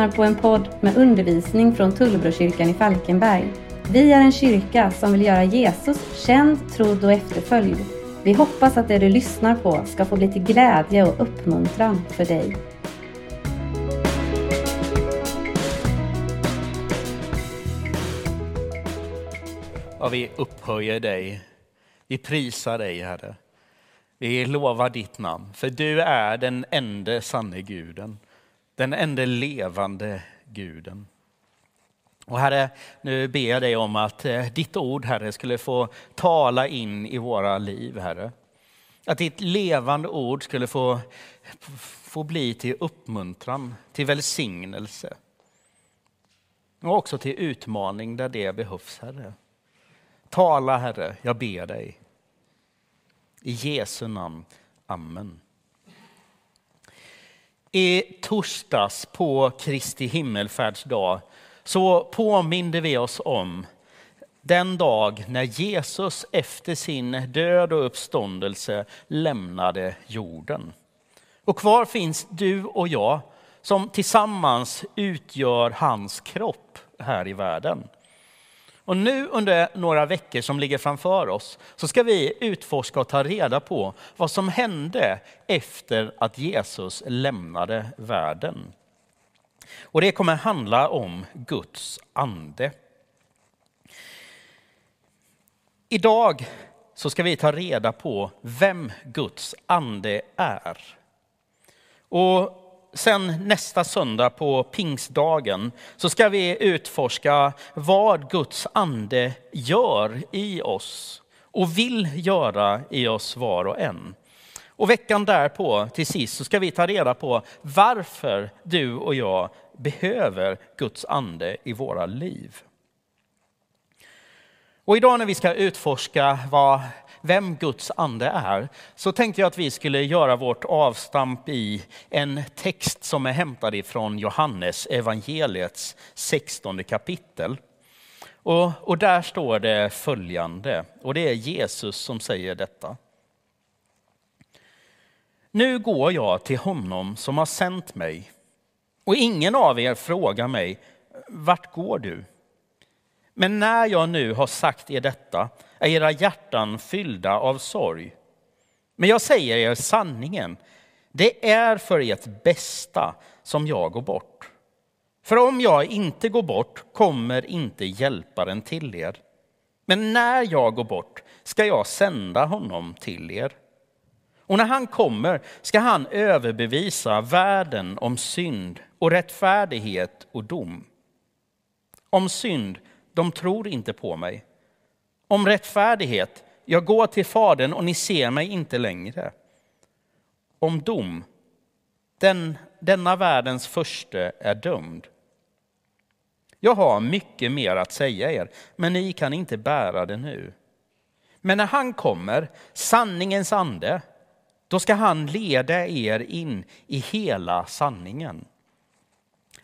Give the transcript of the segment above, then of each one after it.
Lyssnar på en podd med undervisning från Tullbrokyrkan i Falkenberg. Vi är en kyrka som vill göra Jesus känd, trodd och efterföljd. Vi hoppas att det du lyssnar på ska få bli till glädje och uppmuntran för dig. Ja, vi upphöjer dig. Vi prisar dig, Herre. Vi lovar ditt namn, för du är den enda sanne guden, den enda levande guden. Och Herre, nu ber jag dig om att eh, ditt ord, Herre, skulle få tala in i våra liv, Herre. Att ditt levande ord skulle få, få bli till uppmuntran, till välsignelse. Och också till utmaning där det behövs, Herre. Tala, Herre, jag ber dig. I Jesu namn. Amen. I torsdags på Kristi himmelfärdsdag så påminde vi oss om den dag när Jesus efter sin död och uppståndelse lämnade jorden. Och kvar finns du och jag som tillsammans utgör hans kropp här i världen. Och nu under några veckor som ligger framför oss så ska vi utforska och ta reda på vad som hände efter att Jesus lämnade världen. Och det kommer handla om Guds ande. Idag så ska vi ta reda på vem Guds ande är. Och sen nästa söndag på pingstdagen så ska vi utforska vad Guds ande gör i oss och vill göra i oss var och en. Och veckan därpå, till sist, så ska vi ta reda på varför du och jag behöver Guds ande i våra liv. Och idag när vi ska utforska vad, vem Guds ande är, så tänkte jag att vi skulle göra vårt avstamp i en text som är hämtad ifrån Johannes evangeliets 16 kapitel. Och, och där står det följande, och det är Jesus som säger detta. Nu går jag till honom som har sänt mig och ingen av er frågar mig, vart går du? Men när jag nu har sagt er detta är era hjärtan fyllda av sorg. Men jag säger er sanningen, det är för ert bästa som jag går bort. För om jag inte går bort kommer inte hjälparen till er. Men när jag går bort ska jag sända honom till er. Och när han kommer ska han överbevisa världen om synd och rättfärdighet och dom. Om synd, de tror inte på mig. Om rättfärdighet, jag går till Fadern och ni ser mig inte längre. Om dom, den, denna världens första är dömd. Jag har mycket mer att säga er, men ni kan inte bära det nu. Men när han kommer, sanningens ande, då ska han leda er in i hela sanningen.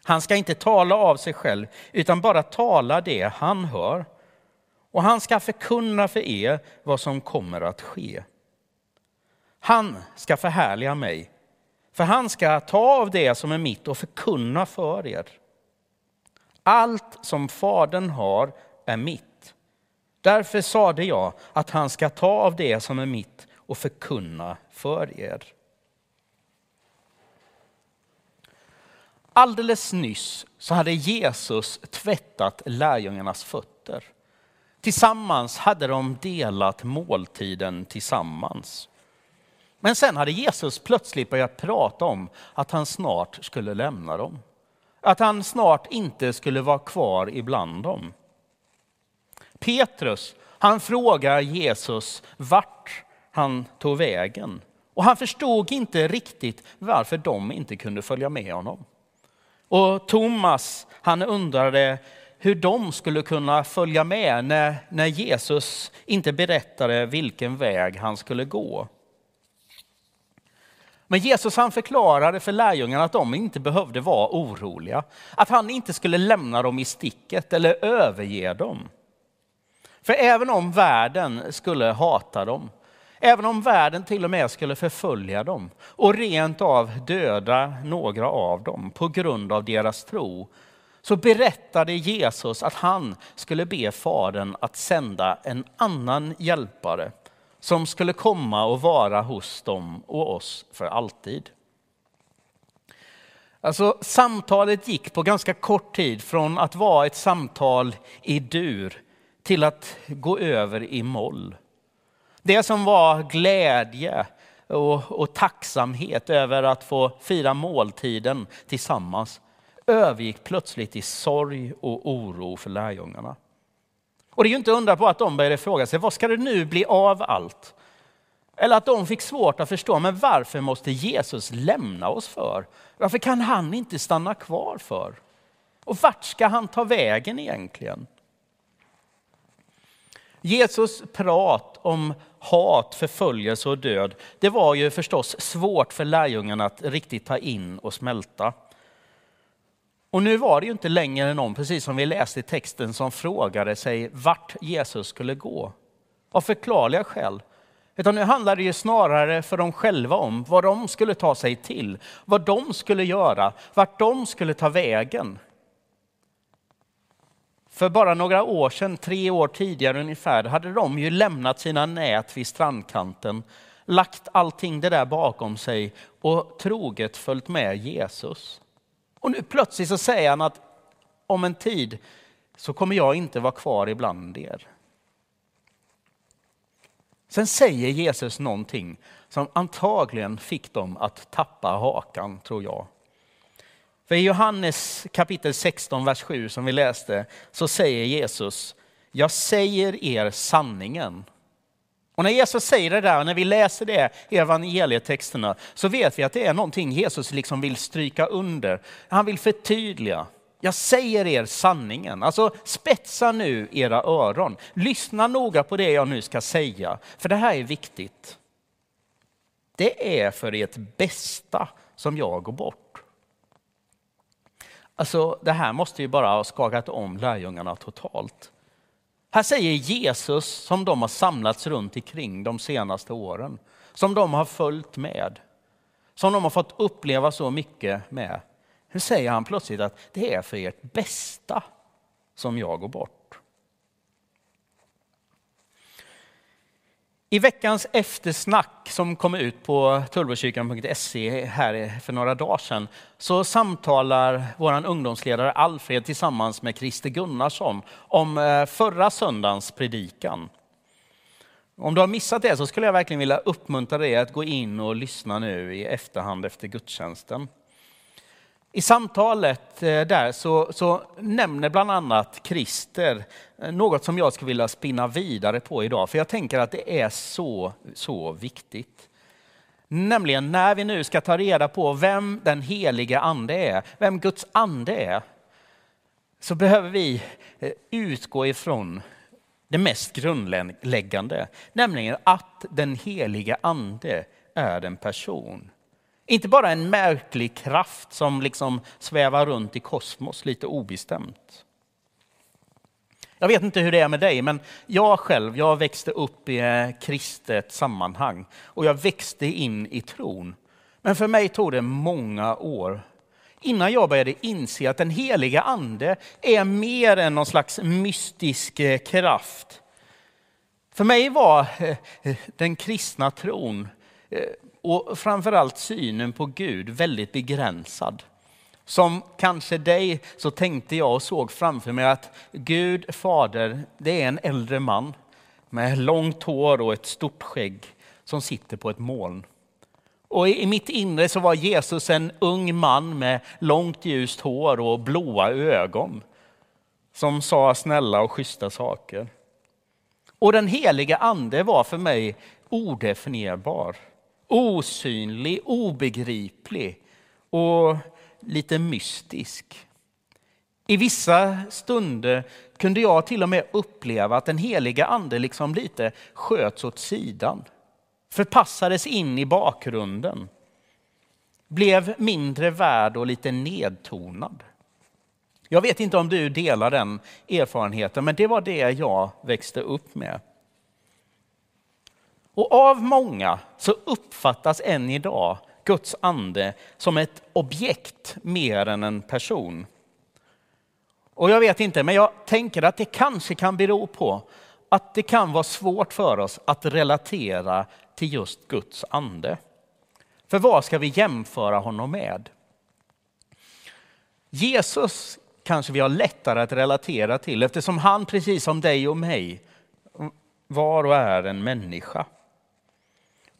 Han ska inte tala av sig själv, utan bara tala det han hör. Och han ska förkunna för er vad som kommer att ske. Han ska förhärliga mig, för han ska ta av det som är mitt och förkunna för er. Allt som Fadern har är mitt. Därför sade jag att han ska ta av det som är mitt och förkunna för er. Alldeles nyss så hade Jesus tvättat lärjungarnas fötter. Tillsammans hade de delat måltiden tillsammans. Men sen hade Jesus plötsligt börjat prata om att han snart skulle lämna dem. Att han snart inte skulle vara kvar ibland dem. Petrus, han frågar Jesus vart han tog vägen. Och han förstod inte riktigt varför de inte kunde följa med honom. Och Thomas, han undrade hur de skulle kunna följa med när, när Jesus inte berättade vilken väg han skulle gå. Men Jesus han förklarade för lärjungarna att de inte behövde vara oroliga. Att han inte skulle lämna dem i sticket eller överge dem. För även om världen skulle hata dem, Även om världen till och med skulle förfölja dem och rent av döda några av dem på grund av deras tro, så berättade Jesus att han skulle be Fadern att sända en annan hjälpare som skulle komma och vara hos dem och oss för alltid. Alltså, samtalet gick på ganska kort tid från att vara ett samtal i dur till att gå över i moll. Det som var glädje och, och tacksamhet över att få fira måltiden tillsammans övergick plötsligt i sorg och oro för lärjungarna. Och det är ju inte undra på att de började fråga sig, vad ska det nu bli av allt? Eller att de fick svårt att förstå, men varför måste Jesus lämna oss för? Varför kan han inte stanna kvar för? Och vart ska han ta vägen egentligen? Jesus prat om hat, förföljelse och död, det var ju förstås svårt för lärjungarna att riktigt ta in och smälta. Och nu var det ju inte längre någon, precis som vi läste i texten, som frågade sig vart Jesus skulle gå. Av förklarliga skäl. Utan nu handlade det ju snarare för dem själva om vad de skulle ta sig till, vad de skulle göra, vart de skulle ta vägen. För bara några år sedan, tre år tidigare ungefär, hade de ju lämnat sina nät vid strandkanten, lagt allting det där bakom sig och troget följt med Jesus. Och nu plötsligt så säger han att om en tid så kommer jag inte vara kvar ibland er. Sen säger Jesus någonting som antagligen fick dem att tappa hakan, tror jag. För i Johannes kapitel 16, vers 7 som vi läste, så säger Jesus, jag säger er sanningen. Och när Jesus säger det där, när vi läser det i evangelietexterna, så vet vi att det är någonting Jesus liksom vill stryka under. Han vill förtydliga. Jag säger er sanningen. Alltså spetsa nu era öron. Lyssna noga på det jag nu ska säga, för det här är viktigt. Det är för ert bästa som jag går bort. Alltså, det här måste ju bara ha skakat om lärjungarna totalt. Här säger Jesus, som de har samlats runt omkring de senaste åren, som de har följt med, som de har fått uppleva så mycket med. Nu säger han plötsligt att det är för ert bästa som jag går bort. I veckans eftersnack som kom ut på tullbrokyrkan.se här för några dagar sedan så samtalar vår ungdomsledare Alfred tillsammans med Christer Gunnarsson om eh, förra söndagens predikan. Om du har missat det så skulle jag verkligen vilja uppmuntra dig att gå in och lyssna nu i efterhand efter gudstjänsten. I samtalet eh, där så, så, nämner bland annat Christer eh, något som jag skulle vilja spinna vidare på idag, för jag tänker att det är så, så viktigt. Nämligen när vi nu ska ta reda på vem den helige ande är, vem Guds ande är, så behöver vi eh, utgå ifrån det mest grundläggande, nämligen att den helige ande är en person. Inte bara en märklig kraft som liksom svävar runt i kosmos lite obestämt. Jag vet inte hur det är med dig, men jag själv, jag växte upp i ett kristet sammanhang och jag växte in i tron. Men för mig tog det många år innan jag började inse att den heliga ande är mer än någon slags mystisk eh, kraft. För mig var eh, eh, den kristna tron och framförallt synen på Gud väldigt begränsad. Som kanske dig så tänkte jag och såg framför mig att Gud fader, det är en äldre man med långt hår och ett stort skägg som sitter på ett moln. Och i mitt inre så var Jesus en ung man med långt ljust hår och blåa ögon som sa snälla och schyssta saker. Och den heliga ande var för mig odefinierbar osynlig, obegriplig och lite mystisk. I vissa stunder kunde jag till och med uppleva att den heliga ande liksom lite sköts åt sidan, förpassades in i bakgrunden, blev mindre värd och lite nedtonad. Jag vet inte om du delar den erfarenheten, men det var det jag växte upp med. Och av många så uppfattas än idag Guds ande som ett objekt mer än en person. Och jag vet inte, men jag tänker att det kanske kan bero på att det kan vara svårt för oss att relatera till just Guds ande. För vad ska vi jämföra honom med? Jesus kanske vi har lättare att relatera till eftersom han precis som dig och mig var och är en människa.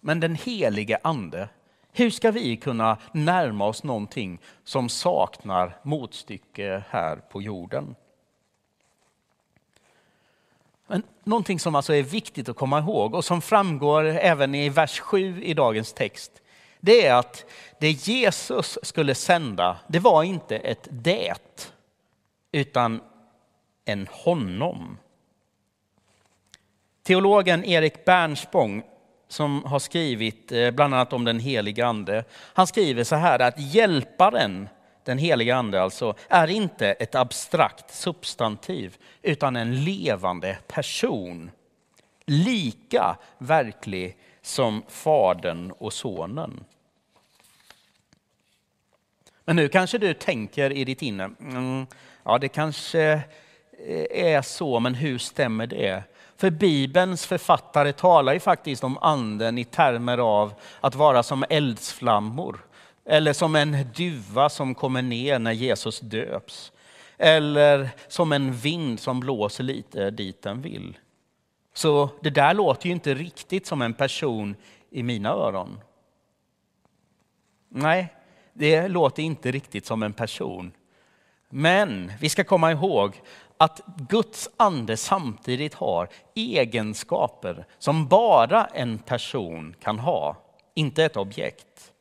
Men den helige ande, hur ska vi kunna närma oss någonting som saknar motstycke här på jorden? Men någonting som alltså är viktigt att komma ihåg och som framgår även i vers 7 i dagens text, det är att det Jesus skulle sända, det var inte ett det, utan en honom. Teologen Erik Bernspång som har skrivit eh, bland annat om den helige ande. Han skriver så här att hjälparen, den helige ande alltså, är inte ett abstrakt substantiv utan en levande person. Lika verklig som Fadern och Sonen. Men nu kanske du tänker i ditt inre, mm, ja det kanske eh, är så, men hur stämmer det? För Bibelns författare talar ju faktiskt om anden i termer av att vara som eldsflammor. Eller som en duva som kommer ner när Jesus döps. Eller som en vind som blåser lite dit den vill. Så det där låter ju inte riktigt som en person i mina öron. Nej, det låter inte riktigt som en person. Men vi ska komma ihåg att Guds ande samtidigt har egenskaper som bara en person kan ha, inte ett objekt.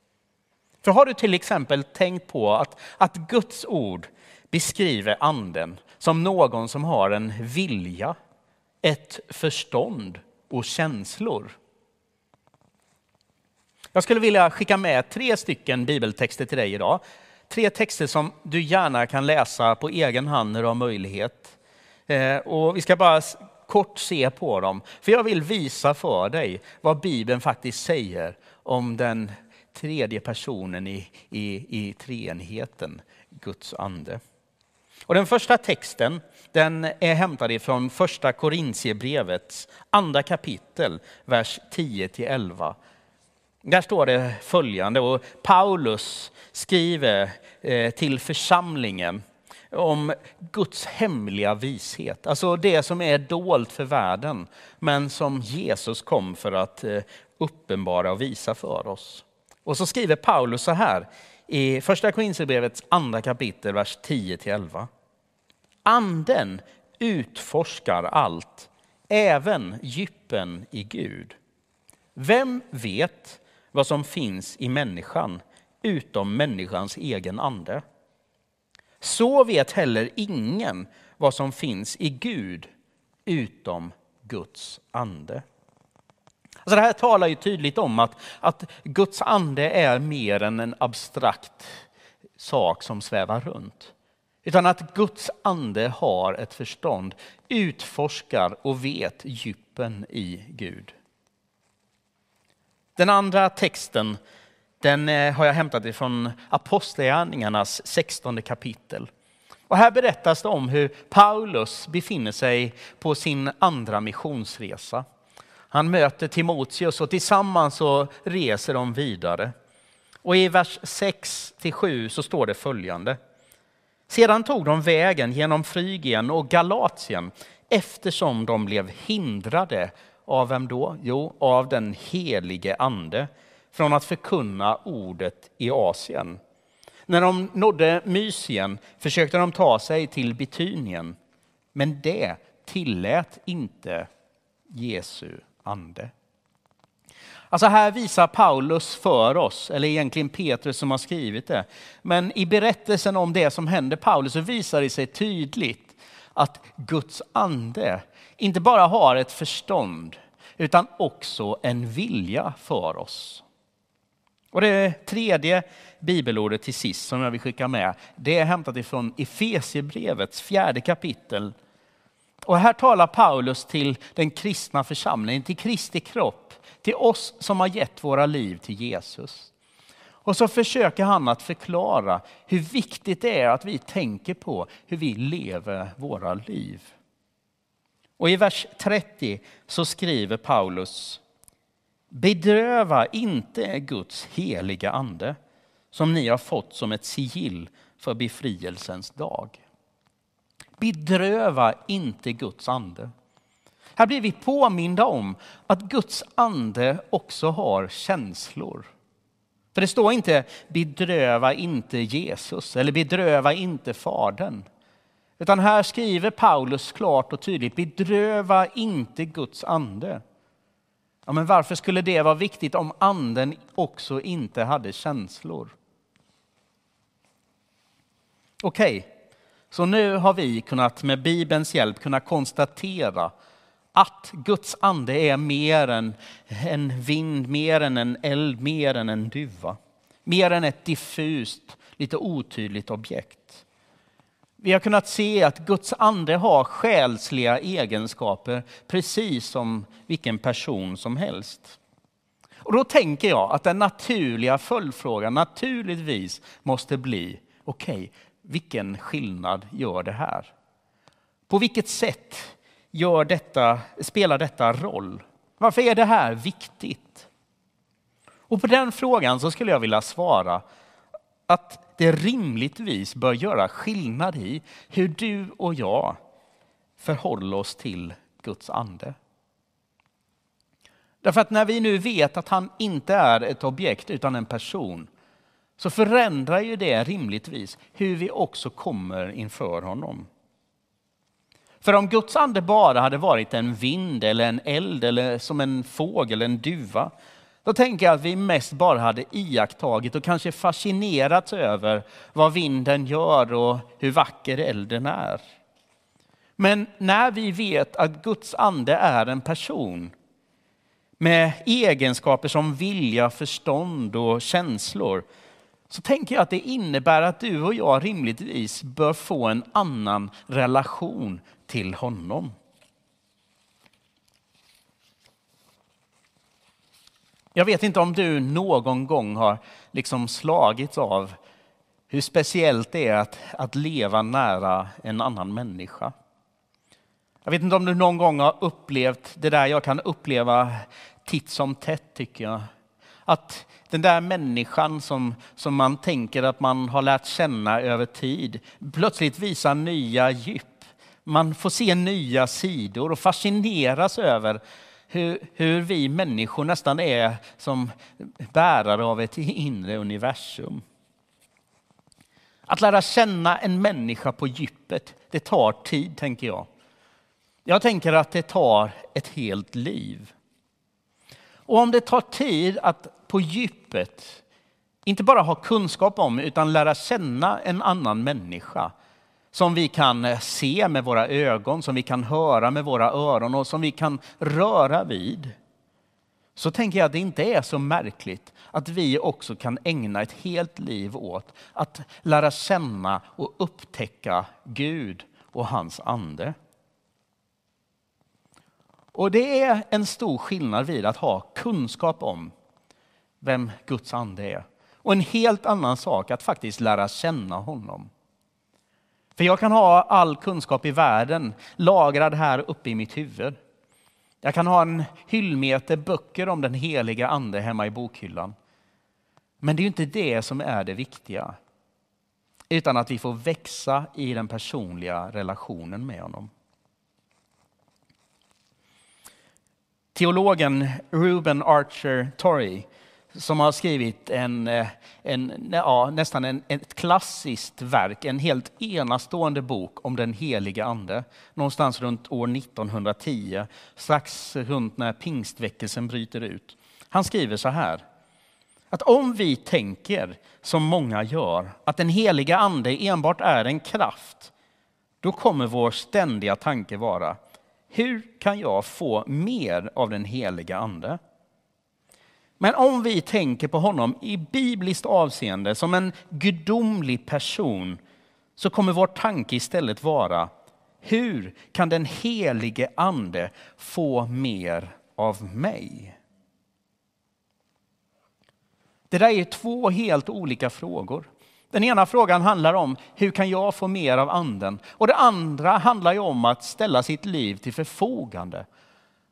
För har du till exempel tänkt på att, att Guds ord beskriver anden som någon som har en vilja, ett förstånd och känslor? Jag skulle vilja skicka med tre stycken bibeltexter till dig idag tre texter som du gärna kan läsa på egen hand när du har möjlighet. Eh, och vi ska bara kort se på dem, för jag vill visa för dig vad Bibeln faktiskt säger om den tredje personen i, i, i treenigheten, Guds ande. Och den första texten den är hämtad ifrån första Korintierbrevets andra kapitel, vers 10-11. Där står det följande, och Paulus skriver eh, till församlingen om Guds hemliga vishet, alltså det som är dolt för världen, men som Jesus kom för att eh, uppenbara och visa för oss. Och så skriver Paulus så här i första Korinthierbrevets andra kapitel, vers 10-11. Anden utforskar allt, även djupen i Gud. Vem vet vad som finns i människan utom människans egen ande. Så vet heller ingen vad som finns i Gud utom Guds ande. Alltså det här talar ju tydligt om att, att Guds ande är mer än en abstrakt sak som svävar runt. Utan att Guds ande har ett förstånd, utforskar och vet djupen i Gud. Den andra texten den eh, har jag hämtat ifrån Apostlagärningarnas 16 kapitel. Och här berättas det om hur Paulus befinner sig på sin andra missionsresa. Han möter Timoteus och tillsammans så reser de vidare. Och i vers 6-7 så står det följande. Sedan tog de vägen genom Frygien och Galatien eftersom de blev hindrade av vem då? Jo, av den helige ande från att förkunna ordet i Asien. När de nådde Mysien försökte de ta sig till Bitynien, men det tillät inte Jesu ande. Alltså här visar Paulus för oss, eller egentligen Petrus som har skrivit det, men i berättelsen om det som hände Paulus så visar det sig tydligt att Guds ande inte bara har ett förstånd utan också en vilja för oss. Och det tredje bibelordet till sist som jag vill skicka med, det är hämtat ifrån Efesierbrevets fjärde kapitel. Och här talar Paulus till den kristna församlingen, till Kristi kropp, till oss som har gett våra liv till Jesus. Och så försöker han att förklara hur viktigt det är att vi tänker på hur vi lever våra liv. Och i vers 30 så skriver Paulus Bedröva inte Guds heliga ande som ni har fått som ett sigill för befrielsens dag. Bedröva inte Guds ande. Här blir vi påminda om att Guds ande också har känslor. För det står inte bedröva inte Jesus eller bedröva inte Fadern. Utan här skriver Paulus klart och tydligt, bedröva inte Guds ande. Ja, men varför skulle det vara viktigt om anden också inte hade känslor? Okej, okay. så nu har vi kunnat med Bibelns hjälp kunna konstatera att Guds ande är mer än en vind, mer än en eld, mer än en duva. Mer än ett diffust, lite otydligt objekt. Vi har kunnat se att Guds ande har själsliga egenskaper precis som vilken person som helst. Och då tänker jag att den naturliga följdfrågan naturligtvis måste bli, okej, okay, vilken skillnad gör det här? På vilket sätt gör detta, spelar detta roll? Varför är det här viktigt? Och på den frågan så skulle jag vilja svara att det rimligtvis bör göra skillnad i hur du och jag förhåller oss till Guds ande. Därför att när vi nu vet att han inte är ett objekt utan en person så förändrar ju det rimligtvis hur vi också kommer inför honom. För om Guds ande bara hade varit en vind eller en eld eller som en fågel, en duva, då tänker jag att vi mest bara hade iakttagit och kanske fascinerats över vad vinden gör och hur vacker elden är. Men när vi vet att Guds ande är en person med egenskaper som vilja, förstånd och känslor, så tänker jag att det innebär att du och jag rimligtvis bör få en annan relation till honom. Jag vet inte om du någon gång har liksom slagits av hur speciellt det är att, att leva nära en annan människa. Jag vet inte om du någon gång har upplevt det där jag kan uppleva titt som tätt tycker jag. Att den där människan som, som man tänker att man har lärt känna över tid plötsligt visar nya djup. Man får se nya sidor och fascineras över hur, hur vi människor nästan är som bärare av ett inre universum. Att lära känna en människa på djupet, det tar tid, tänker jag. Jag tänker att det tar ett helt liv. Och om det tar tid att på djupet inte bara ha kunskap om utan lära känna en annan människa som vi kan eh, se med våra ögon, som vi kan höra med våra öron och som vi kan röra vid. Så tänker jag att det inte är så märkligt att vi också kan ägna ett helt liv åt att lära känna och upptäcka Gud och hans ande. Och det är en stor skillnad vid att ha kunskap om vem Guds ande är. Och en helt annan sak att faktiskt lära känna honom. För jag kan ha all kunskap i världen lagrad här uppe i mitt huvud. Jag kan ha en hyllmeter böcker om den heliga ande hemma i bokhyllan. Men det är inte det som är det viktiga. Utan att vi får växa i den personliga relationen med honom. Teologen Ruben Archer Torrey som har skrivit en, eh, en, ja, nästan en, ett klassiskt verk, en helt enastående bok om den helige ande. Någonstans runt år 1910, strax runt när pingstväckelsen bryter ut. Han skriver så här, att om vi tänker, som många gör, att den heliga ande enbart är en kraft, då kommer vår ständiga tanke vara, hur kan jag få mer av den heliga ande? Men om vi tänker på honom i bibliskt avseende som en gudomlig person så kommer vår tanke istället vara hur kan den helige ande få mer av mig? Det där är två helt olika frågor. Den ena frågan handlar om hur kan jag få mer av anden? Och det andra handlar ju om att ställa sitt liv till förfogande.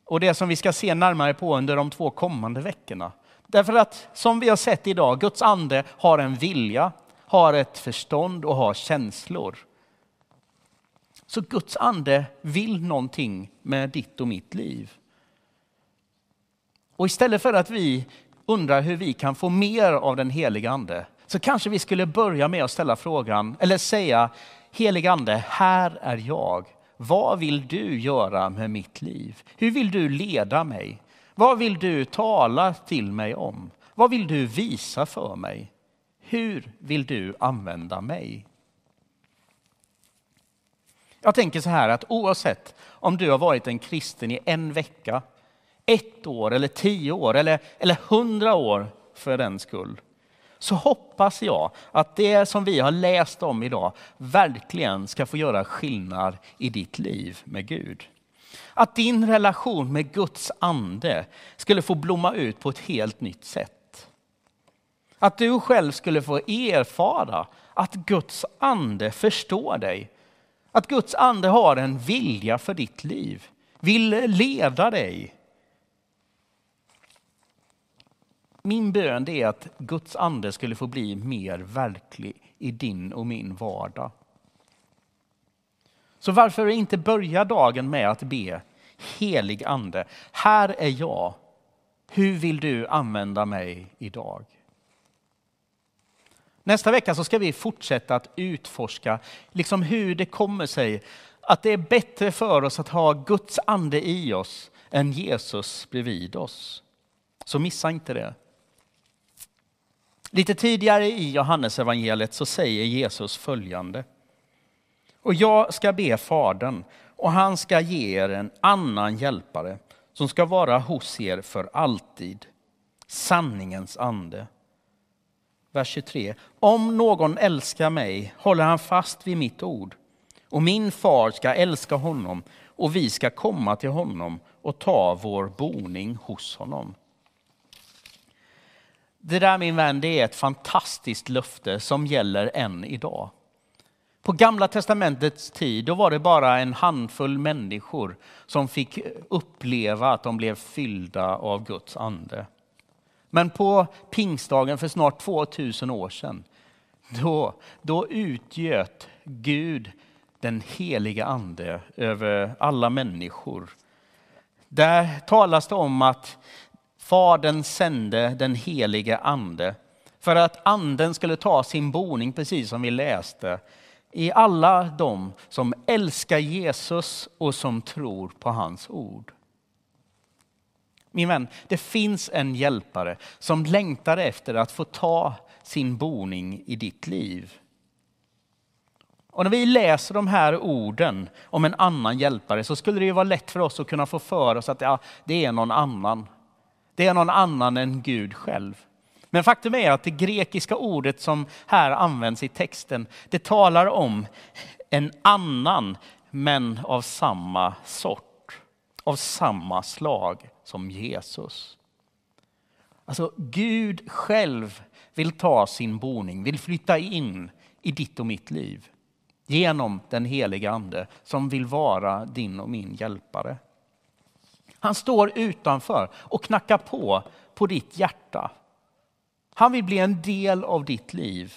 Och det som vi ska se närmare på under de två kommande veckorna. Därför att som vi har sett idag, Guds ande har en vilja, har ett förstånd och har känslor. Så Guds ande vill någonting med ditt och mitt liv. Och istället för att vi undrar hur vi kan få mer av den heliga ande, så kanske vi skulle börja med att ställa frågan, eller säga, heliga ande, här är jag. Vad vill du göra med mitt liv? Hur vill du leda mig? Vad vill du tala till mig om? Vad vill du visa för mig? Hur vill du använda mig? Jag tänker så här att oavsett om du har varit en kristen i en vecka, ett år eller tio år eller, eller hundra år för den skull, så hoppas jag att det som vi har läst om idag verkligen ska få göra skillnad i ditt liv med Gud. Att din relation med Guds ande skulle få blomma ut på ett helt nytt sätt. Att du själv skulle få erfara att Guds ande förstår dig. Att Guds ande har en vilja för ditt liv, vill leda dig. Min bön är att Guds ande skulle få bli mer verklig i din och min vardag. Så varför inte börja dagen med att be helig ande, här är jag. Hur vill du använda mig idag? Nästa vecka så ska vi fortsätta att utforska liksom hur det kommer sig att det är bättre för oss att ha Guds ande i oss än Jesus bredvid oss. Så missa inte det. Lite tidigare i Johannesevangeliet så säger Jesus följande. Och jag ska be Fadern och han ska ge er en annan hjälpare som ska vara hos er för alltid. Sanningens ande. Vers 23. Om någon älskar mig håller han fast vid mitt ord och min far ska älska honom och vi ska komma till honom och ta vår boning hos honom. Det där min vän, det är ett fantastiskt löfte som gäller än idag. På gamla testamentets tid då var det bara en handfull människor som fick uppleva att de blev fyllda av Guds ande. Men på pingstdagen för snart 2000 år sedan, då, då utgöt Gud den heliga ande över alla människor. Där talas det om att Fadern sände den helige ande för att anden skulle ta sin boning, precis som vi läste, i alla de som älskar Jesus och som tror på hans ord. Min vän, det finns en hjälpare som längtar efter att få ta sin boning i ditt liv. Och när vi läser de här orden om en annan hjälpare så skulle det ju vara lätt för oss att kunna få för oss att ja, det är någon annan. Det är någon annan än Gud själv. Men faktum är att det grekiska ordet som här används i texten, det talar om en annan, men av samma sort, av samma slag som Jesus. Alltså Gud själv vill ta sin boning, vill flytta in i ditt och mitt liv genom den heliga ande som vill vara din och min hjälpare. Han står utanför och knackar på på ditt hjärta. Han vill bli en del av ditt liv.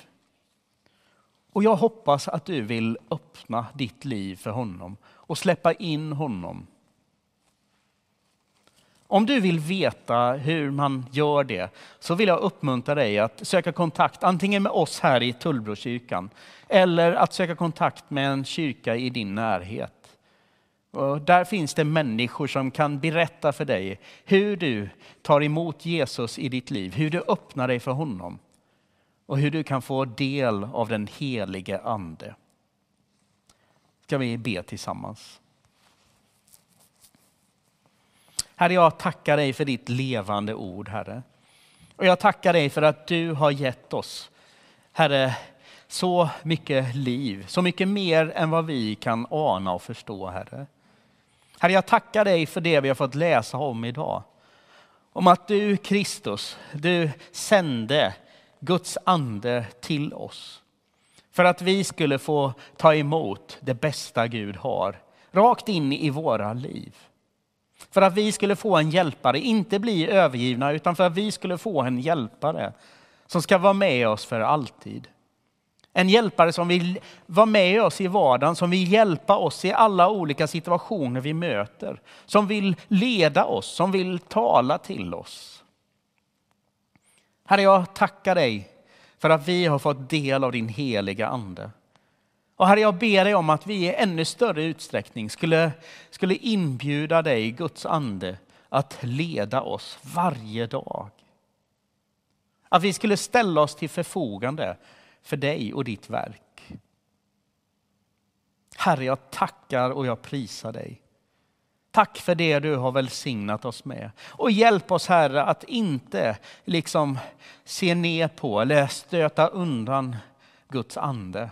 Och jag hoppas att du vill öppna ditt liv för honom och släppa in honom. Om du vill veta hur man gör det så vill jag uppmuntra dig att söka kontakt antingen med oss här i Tullbrokyrkan eller att söka kontakt med en kyrka i din närhet. Och där finns det människor som kan berätta för dig hur du tar emot Jesus i ditt liv, hur du öppnar dig för honom och hur du kan få del av den helige ande. Ska vi be tillsammans? Herre, jag tackar dig för ditt levande ord, Herre. Och jag tackar dig för att du har gett oss, Herre, så mycket liv, så mycket mer än vad vi kan ana och förstå, Herre. Herre, jag tackar dig för det vi har fått läsa om idag. om att du Kristus, du sände Guds ande till oss. För att vi skulle få ta emot det bästa Gud har, rakt in i våra liv. För att vi skulle få en hjälpare, inte bli övergivna, utan för att vi skulle få en hjälpare som ska vara med oss för alltid. En hjälpare som vill vara med oss i vardagen, som vill hjälpa oss i alla olika situationer vi möter. Som vill leda oss, som vill tala till oss. Herre, jag tackar dig för att vi har fått del av din heliga Ande. Och Herre, jag ber dig om att vi i ännu större utsträckning skulle, skulle inbjuda dig, Guds ande, att leda oss varje dag. Att vi skulle ställa oss till förfogande för dig och ditt verk. Herre, jag tackar och jag prisar dig. Tack för det du har välsignat oss med. Och hjälp oss Herre att inte liksom se ner på eller stöta undan Guds ande.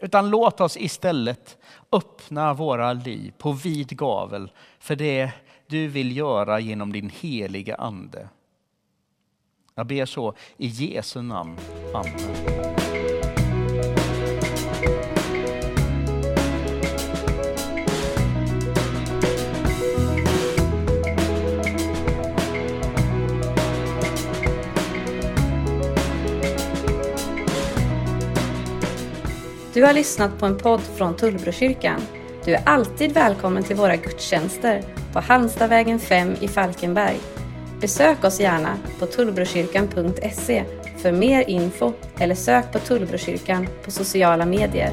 Utan låt oss istället öppna våra liv på vid gavel för det du vill göra genom din heliga ande. Jag ber så i Jesu namn. Amen. Du har lyssnat på en podd från Tullbrokyrkan. Du är alltid välkommen till våra gudstjänster på Halmstadvägen 5 i Falkenberg. Besök oss gärna på tullbrokyrkan.se för mer info eller sök på Tullbrokyrkan på sociala medier.